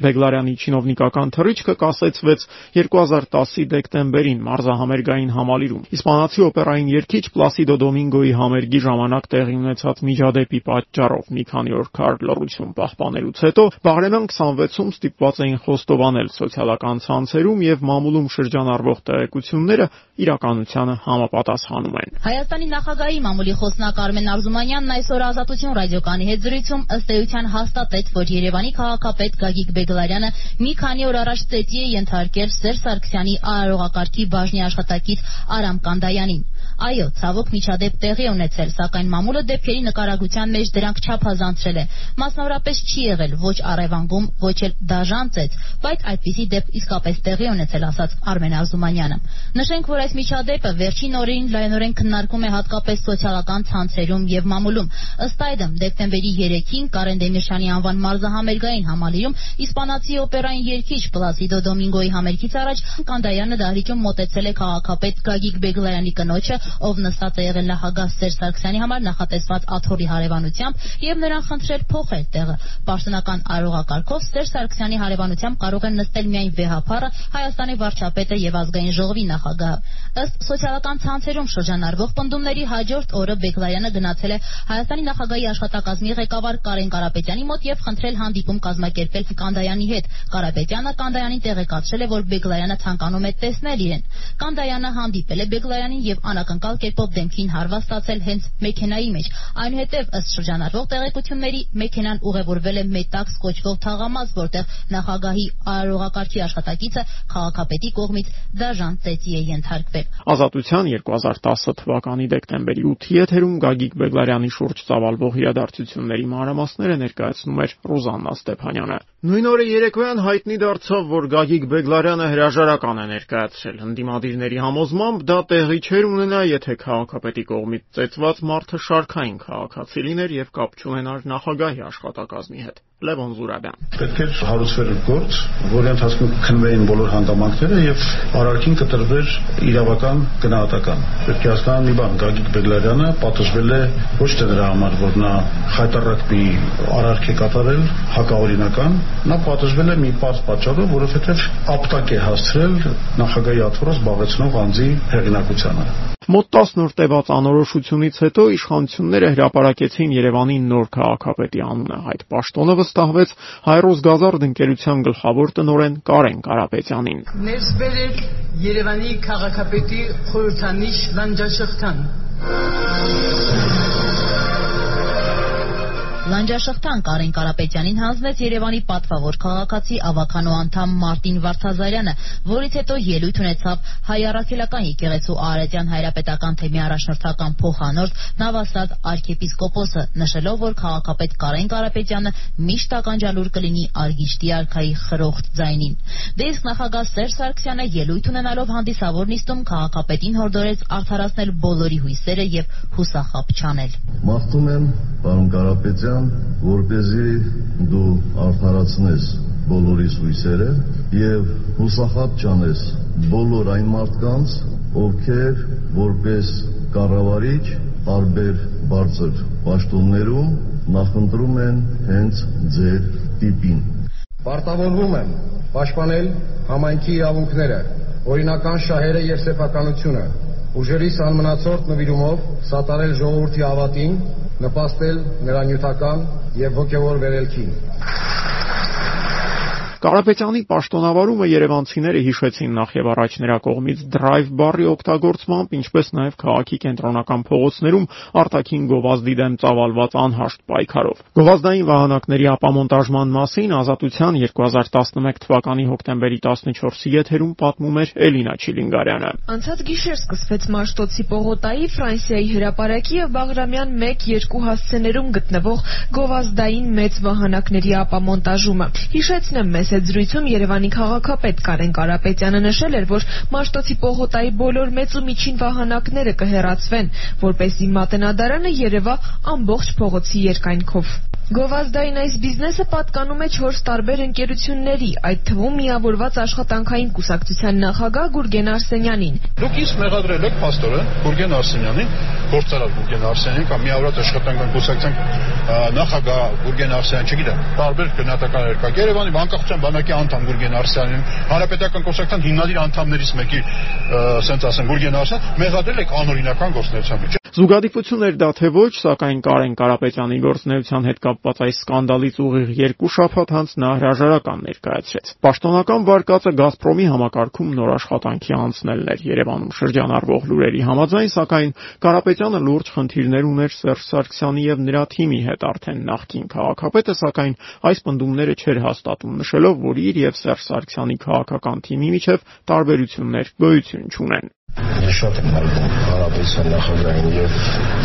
Բեգլարյանի չինովնիկական թռիչքը կասեցվեց 2010-ի դեկտեմբերին մարզահամերգային համալիրում։ Իսպանացի օպերային երգիչ Պլասիդո Դոմինգոյի համերգի ժամանակ տեղի ունեցած միջադեպի պատճառով մի քանի օր քար լռություն պահպանելուց հետո Բաղրամյան 26-ում ստիպված էին խոստովանել սոցիալական ցանցերում եւ մամուլում շրջանառվող տեղեկությունները իրականությանը համապատասխանում են։ Հայաստանի նախագահի մամուլի խոսնակ Արմեն Արզումանյանն այսօր Ազատություն ռադիոկանի հետ զրույցում ըստ էության հաստատեց, որ Երևանի քաղաքապետ Գագիկ Բեգլարյանը մի քանի օր առաջ ծեծի է ենթարկել Սերժ Սարգսյանի արարողակարգի բաժնի աշխատակից Արամ Կանդայանին։ Այո, ցավոք միջադեպ տեղի ունեցել, սակայն մամուլը դեպքերի նկարագրության մեջ դրանք չափազանցրել է։ Մասնավորապես չի եղել ոչ առևանգում, ոչ էլ դաժան ծեծ, բայց այդպիսի դեպք իսկապես տեղի ունեցել, ասաց Արմեն Արզումանյանը։ Նշենք, որ այս միջադեպը վերջին օրերին լայնորեն քննարկվում է հատկապես սոցիալական ցանցերում եւ մամուլում։ Ըստ այդմ, դեկտեմբերի 3-ին Կարեն Դեմիրշյանի անվան մարզահամերգային համալիրում իսպանացի օպերային երգիչ Պլասիդո Դոմինգոյի համերգից առաջ Կանդայանը դահլիճում մոտեցել է քաղաքապետ Գագիկ Բեգլայանի կնոջը, ով նստած է եղել նախագահ Սերժ Սարգսյանի համար նախատեսված աթոռի հարևանությամբ եւ նրան խնդրել փոխել տեղը։ Պաշտոնական արարողակարգով Սերժ Սարգսյանի հարևանությամբ կարող են նստել միայն վեհափառը, Հայաստանի վարչապետը եւ ազգային ժողովի նախագահը։ Ըստ սոցիալական ցանցերում շրջանառվող պնդումների հաջորդ օրը Բեգլայանը գնացել է Հայաստանի նախագահի աշխատակազմի ղեկավար Կարեն Կարապետյանի մոտ եւ խնդրել հանդիպում կազմակերպել Կանդայանի հետ։ Կարապետյանը Կանդայանին տեղեկացրել է, որ Բեգլայանը ցանկանում է տեսնել իրեն։ Կանդայանը հանդիպել է Բեգլայանին եւ անակնկալ կերպով դեմքին հարված ստացել հենց մեքենայի մեջ։ Այնուհետև ըստ շրջանառվող տեղեկությունների մեքենան ուղևորվել է Մետաքս կոչվող թաղամաս, որտեղ նախագահի արարողակարգի աշխատակիցը քաղաքապետի կողմից դաժան ծեծի է ենթարկվել։ Ազատության 2010 թվականի դեկտեմբերի 8-ի եթերում Գագիկ Բեգլարյանի շուրջ ծավալվող իրադարձությունների մանրամասները ներկայացնում էր Ռոզաննա Ստեփանյանը։ Նույն օրը երեկոյան հայտնի դարձավ, որ Գագիկ Բեգլարյանը հրաժարական է ներկայացրել։ Հնդիմադիրների համոզմամբ դա տեղի չէր ունենա, եթե քաղաքապետի կողմից ծեծված մարդը շարքային քաղաքացի լիներ եւ կապ չունենար նախագահի աշխատակազմի հետ։ Լևոն Զուրաբյան։ Պետք է հարուցվեր գործ, որի ընթացքում քննվեին բոլոր հանդամանքները եւ արարքին կտրվեր իրավական գնահատական։ Պետք է հասկանալ մի բան, Գագիկ Բեգլարյանը պատժվել է ոչ թե դրա համար, որ նա խայտարակ մի արարք է կատարել հակաօրինական, նա պատժվել է մի պարզ պատճառով, որովհետեւ ապտակ է հասցրել նախագահի աթոռը զբաղեցնող անձի հեղինակությանը։ Մոտ 10 նոր տևած անորոշությունից հետո իշխանությունները հրապարակեցին Երևանի նոր քաղաքապետի անունը։ Այդ պաշտոնը վստահվեց Հայրոս Գազարդ ընկերության գլխավոր տնօրեն Կարեն Կարապետյանին։ Ներս բերել Երևանի քաղաքապետի խորհրդանիշ Լանջաշղթան Լանջաշղթան Կարեն Կարապետյանին հանձնեց Երևանի պատվավոր քաղաքացի ավականո անդամ Մարտին Վարդազարյանը, որից հետո ելույթ ունեցավ հայ առաքելական եկեղեցու Արարատյան հայրապետական թեմի առաջնորդական փոխանորդ Նավասադ arczepiskopos-ը, նշելով, որ քաղաքապետ Կարեն Կարապետյանը միշտ ականջալուր կլինի Արգիշտի արքայի խրոխտ ձայնին։ Դե իսկ նախագահ Սերժ Սարգսյանը ելույթ ունենալով հանդիսավոր նիստում քաղաքապետին հորդորեց արդարացնել բոլորի հույսերը եւ հուսախապ չանել։ Մաղթում եմ, պարոն Կարապետյան Սարգսյան, որ เป զի դու արդարացնես բոլորիս հույսերը եւ հուսախաբ ճանես բոլոր այն մարդկանց, ովքեր որպես կառավարիչ տարբեր բարձր պաշտոններում նախընտրում են հենց ձեր տիպին։ Պարտավորվում եմ պաշտպանել համայնքի իրավունքները, օրինական շահերը եւ սեփականությունը, ուժերիս անմնացորդ նվիրումով սատարել ժողովրդի ավատին, նպաստել նրա նյութական եւ հոգեվոր վերելքին։ Կարապետյանի պաշտոնավարումը երևանցիները հիշեցին նախ եւ առաջ նրա կողմից drive բառի օգտագործմամբ, ինչպես նաեւ քաղաքի կենտրոնական փողոցներում արտաքին գովազդի դեմ ծավալված անհաշտ պայքարով։ Գովազդային վահանակների ապամոնտաժման մասին Ազատության 2011 թվականի հոկտեմբերի 14-ի եթերում պատմում էր Էլինա Չիլինգարյանը։ Անցած գիշեր սկսվեց Մաշտոցի Պողոտայի, Ֆրանսիայի հրապարակի եւ Բաղրամյան 1-2 հասցեներում գտնվող գովազդային մեծ վահանակների ապամոնտաժումը։ Հիշեցնեմ մեզ հետ զրույցում Երևանի քաղաքապետ Կարեն Կարապետյանը նշել էր, որ Մաշտոցի Պողոտայի բոլոր մեծ ու միջին վահանակները կհեռացվեն, որպեսզի Մատենադարանը երևա ամբողջ փողոցի երկայնքով։ Գովազդային այս բիզնեսը պատկանում է 4 տարբեր ընկերությունների, այդ թվում միավորված աշխատանքային կուսակցության նախագահ Գուրգեն Արսենյանին։ Դուք իսկ մեղադրել եք փաստորեն Գուրգեն Արսենյանին, գործարար Գուրգեն Արսենյանին կամ միավորված աշխատանքային կուսակցության նախագահ Գուրգեն Արսենյան, չգիտեմ, տարբեր գնահատական երկակ Երևանի բանկախության բանակի անդամ Գուրգեն Արսենյանին, հանրապետական կուսակցության հիմնադիր անդամներից մեկի, ասենց ասեմ, Գուրգեն Արսենյան, մեղադրել եք անօրինական գործունեությամբ։ Զուգադիպություն էր դա թե ոչ, սակայն Կարեն Կարապետյանի գործունեության հետ կապված այս սկանդալից ուղիղ երկու շաբաթ անց նա հրաժարական ներկայացրեց։ Պաշտոնական վարկածը Գազպրոմի համակարգում նոր աշխատանքի անցնելն էր Երևանում շրջանառվող լուրերի համաձայն, սակայն Կարապետյանը լուրջ խնդիրներ ուներ Սերժ Սարգսյանի եւ նրա թիմի հետ արդեն նախկին քաղաքապետը, սակայն այս պնդումները չէր հաստատում, նշելով, որ իր եւ Սերժ Սարգսյանի քաղաքական թիմի միջև տարբերություններ գոյություն չունեն։ Ես շատ եմ հայտնում հարաբերության նախագահին եւ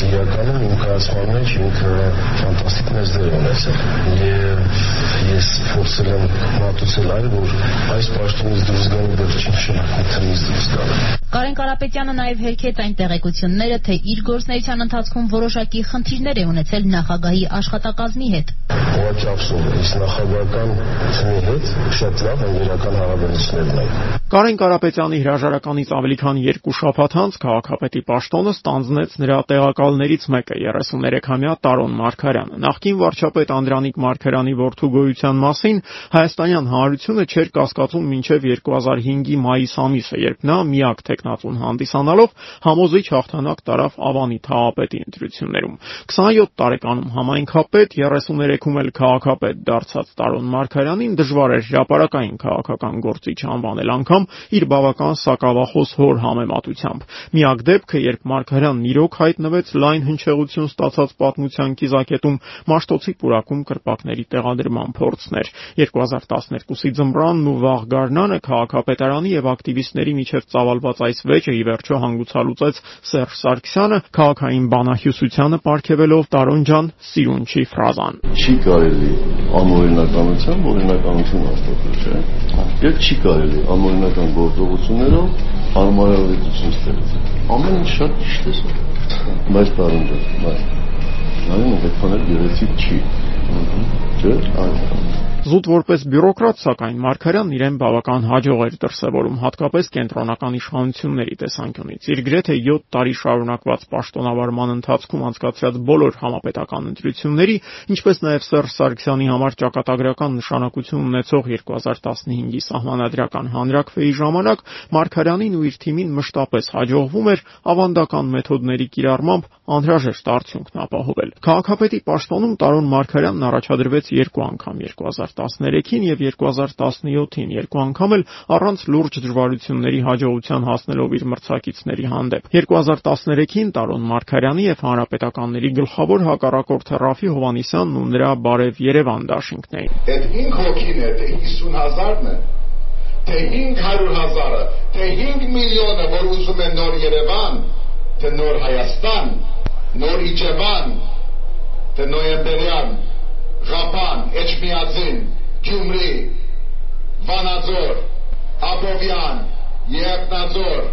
իրականում իմ կայացման մեջ ինքը ֆանտաստիկ մեծ դեր ունեցել եւ ես փորձել եմ մատուցել այն որ այս պաշտոնից դուրս գալու վերջին շրջանից դուրս գալ Կարեն Կարապետյանը նաև հերքեց այն տեղեկությունները, թե իր գործնեության ընթացքում որոշակի խնդիրներ է ունեցել նախագահի աշխատակազմի հետ։ Ուղղակի ափսոս, ես նախագահական թիմի հետ շատ լավ ընկերական հարաբերություններ ունեի։ Կարեն Կարապետյանի հրաժարականից ավելի քան 2 շաբաթ անց քաղաքապետի պաշտոնը ստանձնեց նրա տեղակալներից մեկը 33-ամյա Տարոն Մարգարյանը։ Նախկին վարչապետ Անդրանիկ Մարգարյանի որդու գոյության մասին հայաստանյան հանրությունը չէր կասկածում մինչև 2005-ի մայիս ամիսը, երբ նա միակ տեխնատուն հանդիսանալով համոզիչ հաղթանակ տարավ Ավանի թաղապետի ընտրություններում։ 27 տարեկանում համայնքապետ, 33-ում էլ քաղաքապետ դարձած Տարոն Մարգարյանին դժվար էր հրաապարական քաղաքական գործիչ անվանել անգամ իր բավական սակավախոս հոր համեմատությամբ։ Միակ դեպքը, երբ Մարգարյանն իրոք հայտնվեց լայն հնչեղություն ստացած պատմության կիզակետում Մաշտոցի պուրակում կրպակների տեղադրման փորձն էր։ 2012-ի ձմռանն ու վաղ գարնանը քաղաքապետարանի եւ ակտիվիստների միջև ծավալված այս վեճը ի վերջո հանգուցալուծեց Սերժ Սարգսյանը քաղաքային բանահյուսությանը ապարգևելով Տարոն ջան սիրուն չի ֆրազան։ Չի կարելի անօրինականությամբ օրինականություն հաստատել, չէ՞։ Եվ չի կարելի անօրինական գործողություններով հարմարավետություն ստեղծել։ Ամեն ինչ շատ ճիշտ է սա։ Բայց Տարոն ջան, բայց նայում եք այդքան էլ գեղեցիկ չի։ Չէ՞, այո։ Զուտ որպես բյուրոկրատ, սակայն Մարգարյանն իրեն բավական հաջող էր դրսևորում, հատկապես կենտրոնական իշխանությունների տեսանկյունից։ Իր գրեթե 7 տարի շարունակված պաշտոնավարման ընթացքում անցկացրած բոլոր համապետական ընտրությունների, ինչպես նաև Սերժ Սարգսյանի համար ճակատագրական նշանակություն ունեցող 2015-ի սահմանադրական հանրակրվեի ժամանակ Մարգարյանին ու իր թիմին մշտապես հաջողվում էր ավանդական մեթոդների կիրառմամբ անհրաժեշտ արդյունքն ապահովել։ Քաղաքապետի պաշտոնում Տարոն Մարգարյանն առաջադրվեց երկու անգամ 2013-ին եւ 2017-ին, երկու անգամ էլ առանց լուրջ դժվարությունների հաջողության հասնելով իր մրցակիցների հանդեպ։ 2013-ին Տարոն Մարգարյանի եւ հանրապետականների գլխավոր հակառակորդը Ռաֆի Հովանիսյանն ու նրա բարև Երևան դաշինքն էին։ Այդ 5 հոգին է, թե 50000-ն է, թե 500 000-ը, թե 5 միլիոնը, որ ուզում են նոր Երևան, թե նոր Հայաստան, նոր Իջևան, թե Նոյեմբերյան, Ղապան, Էջմիածին, Գյումրի, Վանաձոր, Աբովյան, Երտնաձոր,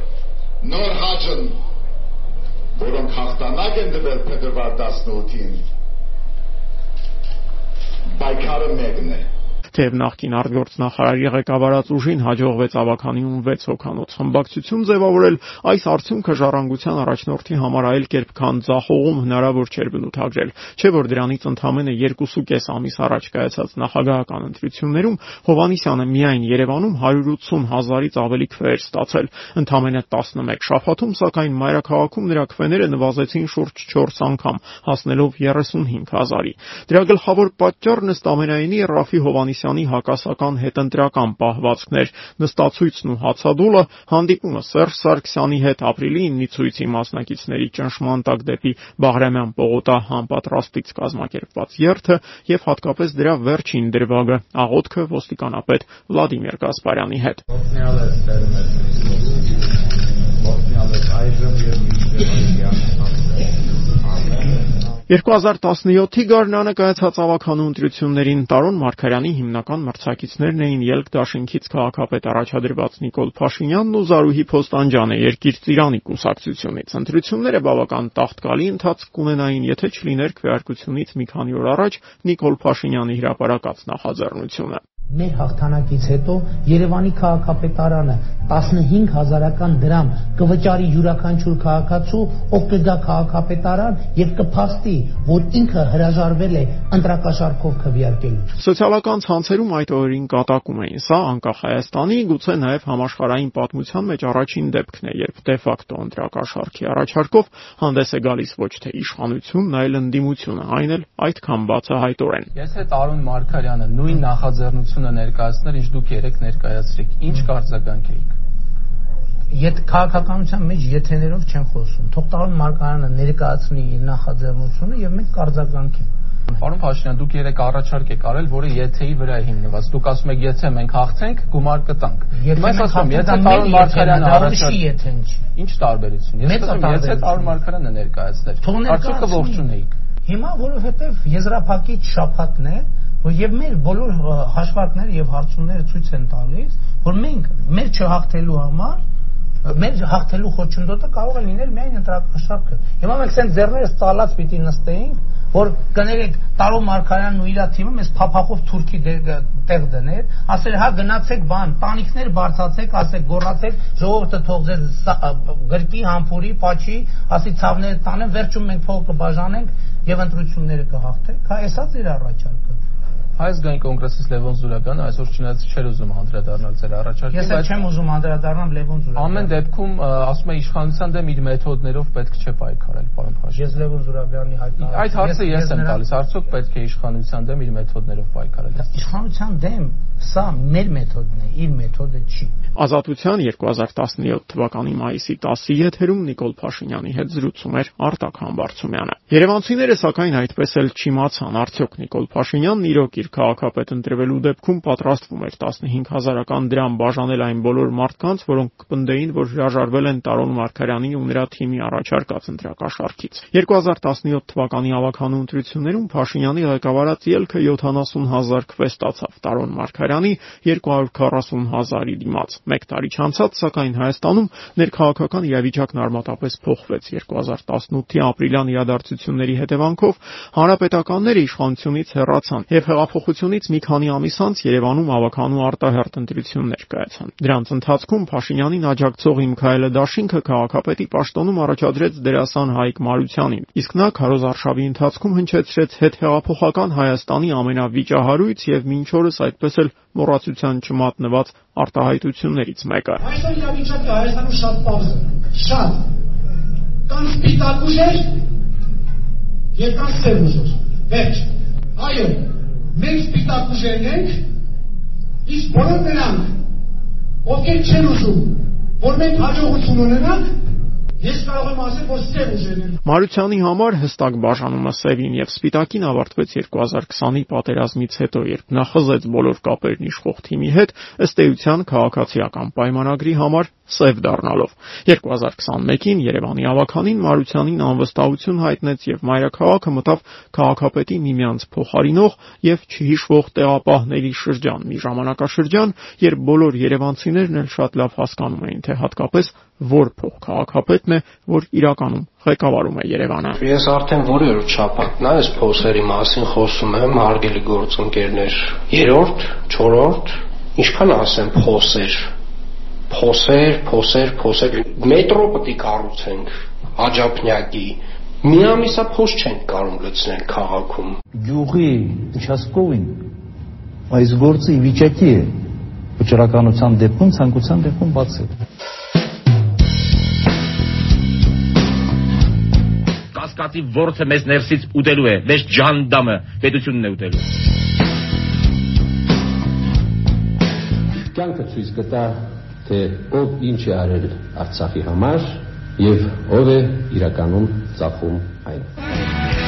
Նոր Հաջն, որոնք հաղթանակ են դվել փետրվար 18-ին, բայկարը մեկն է թեև նախկին արտգործնախարարի ղեկավարած ուժին հաջողվեց ավականիում 6 հոկանոց խմբակցություն ձևավորել, այս արդյունքը ժառանգության առաջնորդի համար այլ կերպ քան ցախողում հնարավոր չէր բնութագրել, չէ որ դրանից ընդամենը 2.5 ամիս առաջ կայացած նախագահական ընտրություններում Հովանիսյանը միայն Երևանում 180 հազարից ավելի քվեեր ստացել, ընդամենը 11 շաբաթում, սակայն մայրաքաղաքում նրա քվեները նվազեցին շուրջ 4 անգամ, հասնելով 35 հազարի։ Դրա գլխավոր պատճառն ըստ ամենայնի Ռաֆի Հովանիսյանի Սարգսյանի հակասական հետընտրական պահվածքներ, նստացույցն ու հացադուլը, հանդիպումը Սերժ Սարգսյանի հետ ապրիլի 9-ի ցույցի մասնակիցների ճնշման տակ դեպի Բաղրամյան պողոտա համապատրաստից կազմակերպված երթը եւ հատկապես դրա վերջին դրվագը՝ աղոթքը ոստիկանապետ Վլադիմիր Գասպարյանի հետ։ է այժմ եւ միշտ 2017-ի գարնանը կայացած ավականու ընտրություններին Տարոն Մարգարյանի հիմնական մրցակիցներն էին Ելք դաշինքից քաղաքապետ առաջադրված Նիկոլ Փաշինյանն ու Զարուհի Փոստանջյանը Երկիր Ծիրանի կուսակցությունից։ Ընտրությունները բավական տաղտկալի ընթացք կունենային, եթե չլիներ քվեարկությունից մի քանի օր առաջ Նիկոլ Փաշինյանի հրապարակած նախաձեռնությունը մեր հաղթանակից հետո Երևանի քաղաքապետարանը 15 հազարական դրամ կվճարի յուրաքանչյուր քաղաքացու, ով կգա քաղաքապետարան եւ կփաստի, որ ինքը հրաժարվել է ընտրակաշառքով քվեարկելու։ Սոցիալական ցանցերում այդ օրերին կատակում էին։ Սա անկախ Հայաստանի, գուցե նաեւ համաշխարհային պատմության մեջ առաջին դեպքն է, երբ դե ֆակտո ընտրակաշառքի առաջարկով հանդես է գալիս ոչ թե իշխանությունն, այլ ընդդիմությունը, այն էլ այդքան բացահայտորեն։ Ես հետ Արոն Մարկարյանը նույն նախաձեռնություն իրականությունը ներկայացնել, ինչ դուք երեք ներկայացրիք։ Ինչ կարձագանք էիք։ Ետ քաղաքականության մեջ եթեներով չեն խոսում։ Թող տարոն Մարկարյանը ներկայացնի իր նախաձեռնությունը եւ մենք կարձագանքենք։ Պարոն Փաշինյան, դուք երեք առաջարկ եք արել, որը եթեի վրա է հիմնված։ Դուք ասում եք, եթե մենք հաղթենք, գումար կտանք։ Ես ասում, եթե Տարոն Մարկարյանը առաջարկ եթե ինչ։ Ինչ տարբերություն։ Ես ասում, եթե Տարոն Մարկարյանը ներկայացներ, արդյոք ողջունեիք։ Հիմա որովհետև եզրափակիչ շփաթն է, որ եւ մեր բոլոր հաշվարկները եւ հարցումները ցույց են տալիս, որ մենք մեր չհաղթելու համար մեր հաղթելու խոչընդոտը կարող է լինել միայն ընտրակաշարքը։ Հիմա մենք ցենց ձեռներս ծալած պիտի նստեինք, որ կներեք Տարո Մարկարյանն ու իր թիմը մեզ փափախով թուրքի տեղ դներ, ասել հա գնացեք բան, տանիքներ բարձացեք, ասեք գոռացեք, ժողովուրդը թող ձեզ գրկի, համբուրի, պաչի, ասի ցավները տանեն, վերջում մենք փողը կբաժանենք եւ ընտրությունները կհաղթենք։ Հա, էսա ձեր առաջարկը Հայազգային կոնգրեսից Լևոն Զուրակյանը այսօր չնայած չէր ուզում անդրադառնալ ձեր առաջարկին, բայց ես չեմ ուզում անդրադառնալ Լևոն Զուրակյանին։ Ամեն դեպքում ասում է իշխանության դեմ իր մեթոդներով պետք չէ պայքարել, պարոն Փաշինյան։ Ես Լևոն Զուրակյանի հայտնի Այդ հարցը ես եմ տալիս, արդյոք պետք է իշխանության դեմ իր մեթոդներով պայքարել։ Իշխանության դեմ սա մեր մեթոդն է, իր մեթոդը չի։ Ազատության 2017 թվականի մայիսի 10-ի եթերում Նիկոլ Փաշինյանի հետ զրուցում էր Արտակ Համբարձումյանը։ Երևանցիները սակայն այդպես էլ չիմացան, արդյոք Նիկոլ Փաշինյանն իրոք իր քաղաքապետ ընտրվելու դեպքում պատրաստվում էր 15000-ական դրամ բաժանել այն բոլոր մարդկանց, որոնք կպնդեին, որ հրաժարվել են Տարոն Մարկարյանի ու նրա թիմի առաջարկած ընտրակաշառքից։ 2017 թվականի ավականու ընտրություններում Փաշինյանի ղեկավարած ելքը 70000 քվե ստացավ Տարոն Մարկարյանի 240000-ի դիմաց։ Մեկ տարի չանցած, սակայն Հայաստանում ներքաղաքական իրավիճակն արմատապես փոխվեց 2018-ի ապրիլյան իրադարձությունների հետևանքով հանրապետականները իշխանությունից հեռացան եւ հեղափոխությունից մի քանի ամիս անց Երևանում ավականու արտահերտ ընտրություններ կայացան։ Դրանց ընթացքում Փաշինյանին աջակցող Իմքայելը Դաշինքը քաղաքապետի պաշտոնում առաջադրեց դերասան Հայկ Մարությանին, իսկ նա քարոզ արշավի ընթացքում հնչեցրեց հետհեղափոխական Հայաստանի ամենավիճահարույց եւ մինչ օրս այդպես էլ մոռացության չմատնված արտահայտություններից մեկը։ Այսօր իրավիճակը Հայաստանում շատ պարզ է, շատ։ Կան սպիտակ ուժեր եւ կան սև ուժեր։ Վերջ։ Այո, մենք սպիտակ ուժերն ենք, իսկ բոլոր նրանք, ովքեր չեն ուզում, որ մենք հաջողություն ունենանք, Ես կարող եմ ասել, որ սև ուժերն Մարությանի համար հստակ բաժանումը սևին եւ սպիտակին ավարտվեց 2020-ի պատերազմից հետո, երբ նա խզեց բոլոր կապերն իշխող թիմի հետ, ըստ էության քաղաքացիական պայմանագրի համար սև դառնալով։ 2021-ին Երևանի ավականին Մարությանին անվստահություն հայտնեց եւ մայրաքաղաքը մտավ քաղաքապետի միմյանց փոխարինող եւ չհիշվող տեղապահների շրջան, մի ժամանակաշրջան, երբ բոլոր երևանցիներն էլ շատ լավ հասկանում էին, թե հատկապես որ փոխքաղաքապետն է, որ իրականում ղեկավարում է Երևանը։ Ես արդեն որևէ չափակն այս փոսերի մասին խոսում եմ, հարգելի գործընկերներ։ Երորդ, չորրորդ, ինչքան ասեմ փոսեր։ Փոսեր, փոսեր, փոսեր։ Մետրո պետք է կառուցենք Աջափնյակի, միամիսա փոս չենք կարող լցնել քաղաքում։ Գյուղի Չասկովին այս գործը ի վիճակի է վճռականության դեպքում, ցանկության դեպքում բացել։ Աստվածի ворթը մեզ ներսից ուտելու է, մեզ ջանդամը, պետությունն է ուտելու։ Կյանքը ցույց կտա, թե ով ինչ է արել Արցախի համար եւ ով է իրականում ծախում այն։